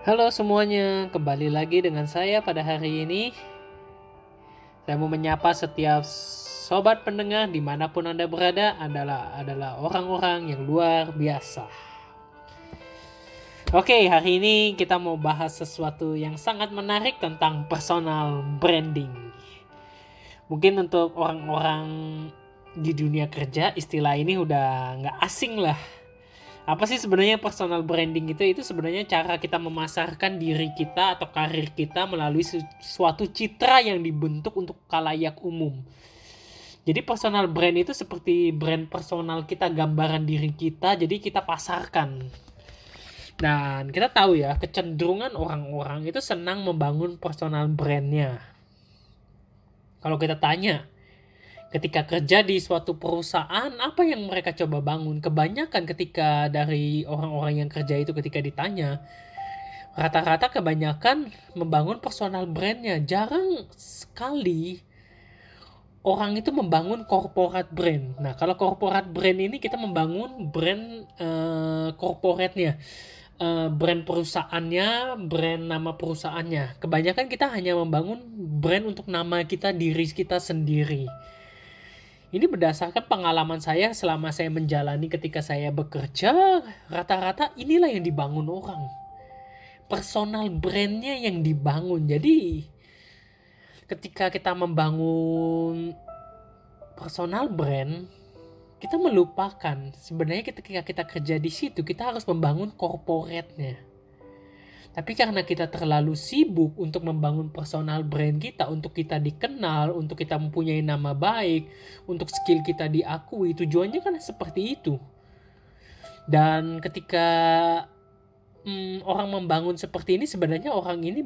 Halo semuanya, kembali lagi dengan saya pada hari ini. Saya mau menyapa setiap sobat pendengar di mana pun anda berada adalah adalah orang-orang yang luar biasa. Oke, hari ini kita mau bahas sesuatu yang sangat menarik tentang personal branding. Mungkin untuk orang-orang di dunia kerja istilah ini udah nggak asing lah apa sih sebenarnya personal branding itu? Itu sebenarnya cara kita memasarkan diri kita atau karir kita melalui suatu citra yang dibentuk untuk kalayak umum. Jadi personal brand itu seperti brand personal kita gambaran diri kita jadi kita pasarkan. Dan kita tahu ya kecenderungan orang-orang itu senang membangun personal brandnya. Kalau kita tanya ketika kerja di suatu perusahaan apa yang mereka coba bangun kebanyakan ketika dari orang-orang yang kerja itu ketika ditanya rata-rata kebanyakan membangun personal brandnya jarang sekali orang itu membangun corporate brand nah kalau corporate brand ini kita membangun brand uh, corporate-nya uh, brand perusahaannya, brand nama perusahaannya. Kebanyakan kita hanya membangun brand untuk nama kita, diri kita sendiri. Ini berdasarkan pengalaman saya selama saya menjalani ketika saya bekerja, rata-rata inilah yang dibangun orang. Personal brandnya yang dibangun. Jadi ketika kita membangun personal brand, kita melupakan sebenarnya ketika kita kerja di situ kita harus membangun corporate-nya tapi karena kita terlalu sibuk untuk membangun personal brand kita, untuk kita dikenal, untuk kita mempunyai nama baik, untuk skill kita diakui, tujuannya kan seperti itu. Dan ketika hmm, orang membangun seperti ini, sebenarnya orang ini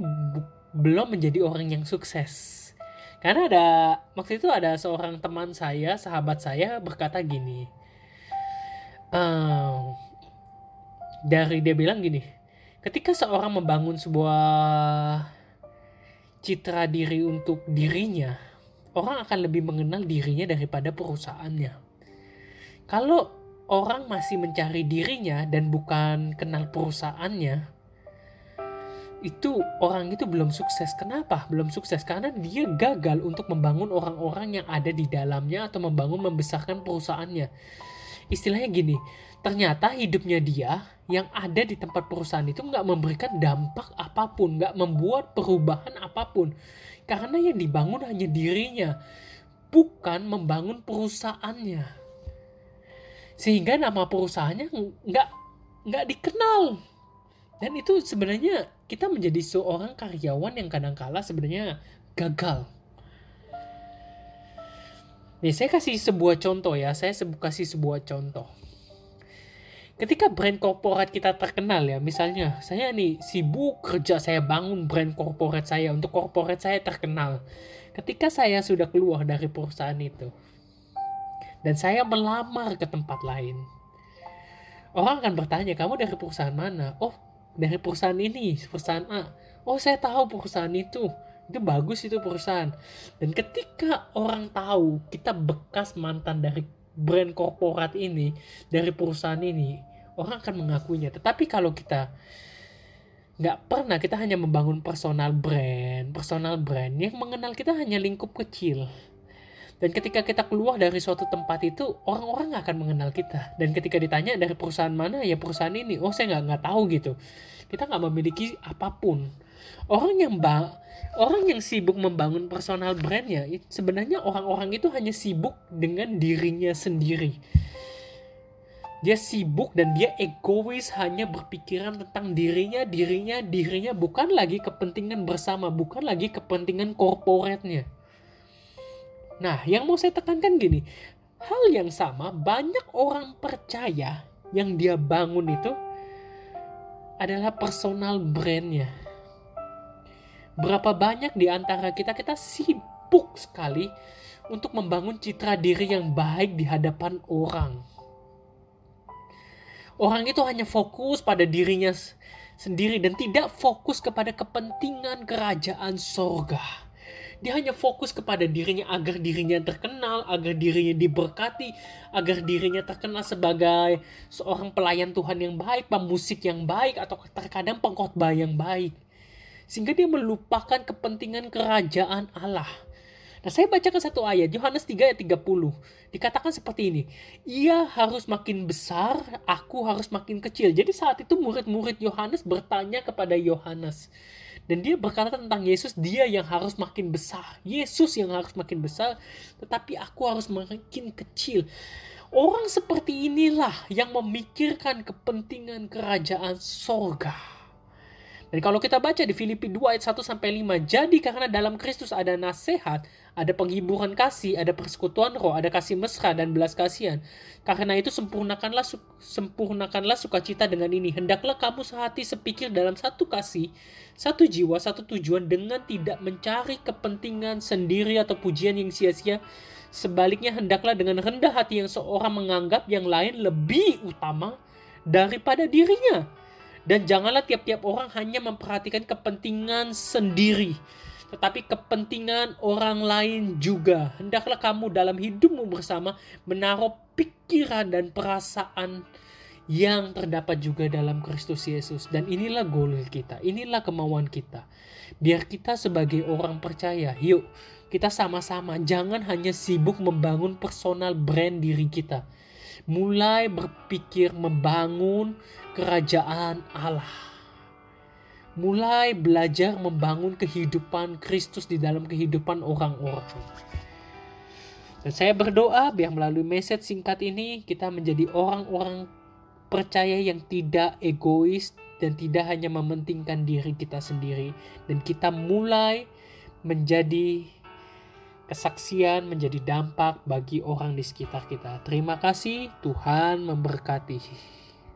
belum menjadi orang yang sukses. Karena ada waktu itu ada seorang teman saya, sahabat saya berkata gini, ehm, dari dia bilang gini, ketika seorang membangun sebuah citra diri untuk dirinya, orang akan lebih mengenal dirinya daripada perusahaannya. Kalau orang masih mencari dirinya dan bukan kenal perusahaannya, itu orang itu belum sukses. Kenapa? Belum sukses karena dia gagal untuk membangun orang-orang yang ada di dalamnya atau membangun membesarkan perusahaannya. Istilahnya gini, ternyata hidupnya dia yang ada di tempat perusahaan itu nggak memberikan dampak apa pun, nggak membuat perubahan apa pun. Karena yang dibangun hanya dirinya, bukan membangun perusahaannya. Sehingga nama perusahaannya nggak nggak dikenal. Dan itu sebenarnya kita menjadi seorang karyawan yang kadang-kala sebenarnya gagal. Nih saya kasih sebuah contoh ya, saya kasih sebuah contoh. Ketika brand korporat kita terkenal ya misalnya saya nih sibuk kerja saya bangun brand korporat saya untuk korporat saya terkenal. Ketika saya sudah keluar dari perusahaan itu dan saya melamar ke tempat lain orang akan bertanya kamu dari perusahaan mana? Oh dari perusahaan ini perusahaan A. Oh saya tahu perusahaan itu itu bagus itu perusahaan. Dan ketika orang tahu kita bekas mantan dari brand korporat ini dari perusahaan ini orang akan mengakuinya. Tetapi kalau kita nggak pernah kita hanya membangun personal brand personal brand yang mengenal kita hanya lingkup kecil. Dan ketika kita keluar dari suatu tempat itu orang-orang akan mengenal kita. Dan ketika ditanya dari perusahaan mana? Ya perusahaan ini. Oh saya nggak nggak tahu gitu. Kita nggak memiliki apa pun orang yang ba orang yang sibuk membangun personal brandnya sebenarnya orang-orang itu hanya sibuk dengan dirinya sendiri. Dia sibuk dan dia egois hanya berpikiran tentang dirinya dirinya dirinya bukan lagi kepentingan bersama bukan lagi kepentingan korporatnya nah yang mau saya tekankan gini hal yang sama banyak orang percaya yang dia bangun itu adalah personal brandnya berapa banyak di antara kita kita sibuk sekali untuk membangun citra diri yang baik di hadapan orang. Orang itu hanya fokus pada dirinya sendiri dan tidak fokus kepada kepentingan kerajaan sorga. Dia hanya fokus kepada dirinya agar dirinya terkenal, agar dirinya diberkati, agar dirinya terkenal sebagai seorang pelayan Tuhan yang baik, pemusik yang baik, atau terkadang pengkhotbah yang baik. Sehingga dia melupakan kepentingan kerajaan Allah. Nah, saya bacakan satu ayat, Yohanes 3 ayat 30. Dikatakan seperti ini, ia harus makin besar, aku harus makin kecil. Jadi saat itu murid-murid Yohanes bertanya kepada Yohanes. Dan dia berkata tentang Yesus, dia yang harus makin besar. Yesus yang harus makin besar, tetapi aku harus makin kecil. Orang seperti inilah yang memikirkan kepentingan kerajaan sorga. Dan kalau kita baca di Filipi 2 ayat 1 sampai 5, jadi karena dalam Kristus ada nasihat, ada penghiburan kasih, ada persekutuan roh, ada kasih mesra dan belas kasihan. Karena itu sempurnakanlah sempurnakanlah sukacita dengan ini. Hendaklah kamu sehati sepikir dalam satu kasih, satu jiwa, satu tujuan dengan tidak mencari kepentingan sendiri atau pujian yang sia-sia. Sebaliknya hendaklah dengan rendah hati yang seorang menganggap yang lain lebih utama daripada dirinya dan janganlah tiap-tiap orang hanya memperhatikan kepentingan sendiri, tetapi kepentingan orang lain juga. Hendaklah kamu dalam hidupmu bersama menaruh pikiran dan perasaan yang terdapat juga dalam Kristus Yesus. Dan inilah goal kita, inilah kemauan kita. Biar kita sebagai orang percaya, yuk kita sama-sama jangan hanya sibuk membangun personal brand diri kita. Mulai berpikir membangun kerajaan Allah. Mulai belajar membangun kehidupan Kristus di dalam kehidupan orang-orang. Dan saya berdoa biar melalui message singkat ini kita menjadi orang-orang percaya yang tidak egois dan tidak hanya mementingkan diri kita sendiri dan kita mulai menjadi kesaksian menjadi dampak bagi orang di sekitar kita. Terima kasih, Tuhan memberkati.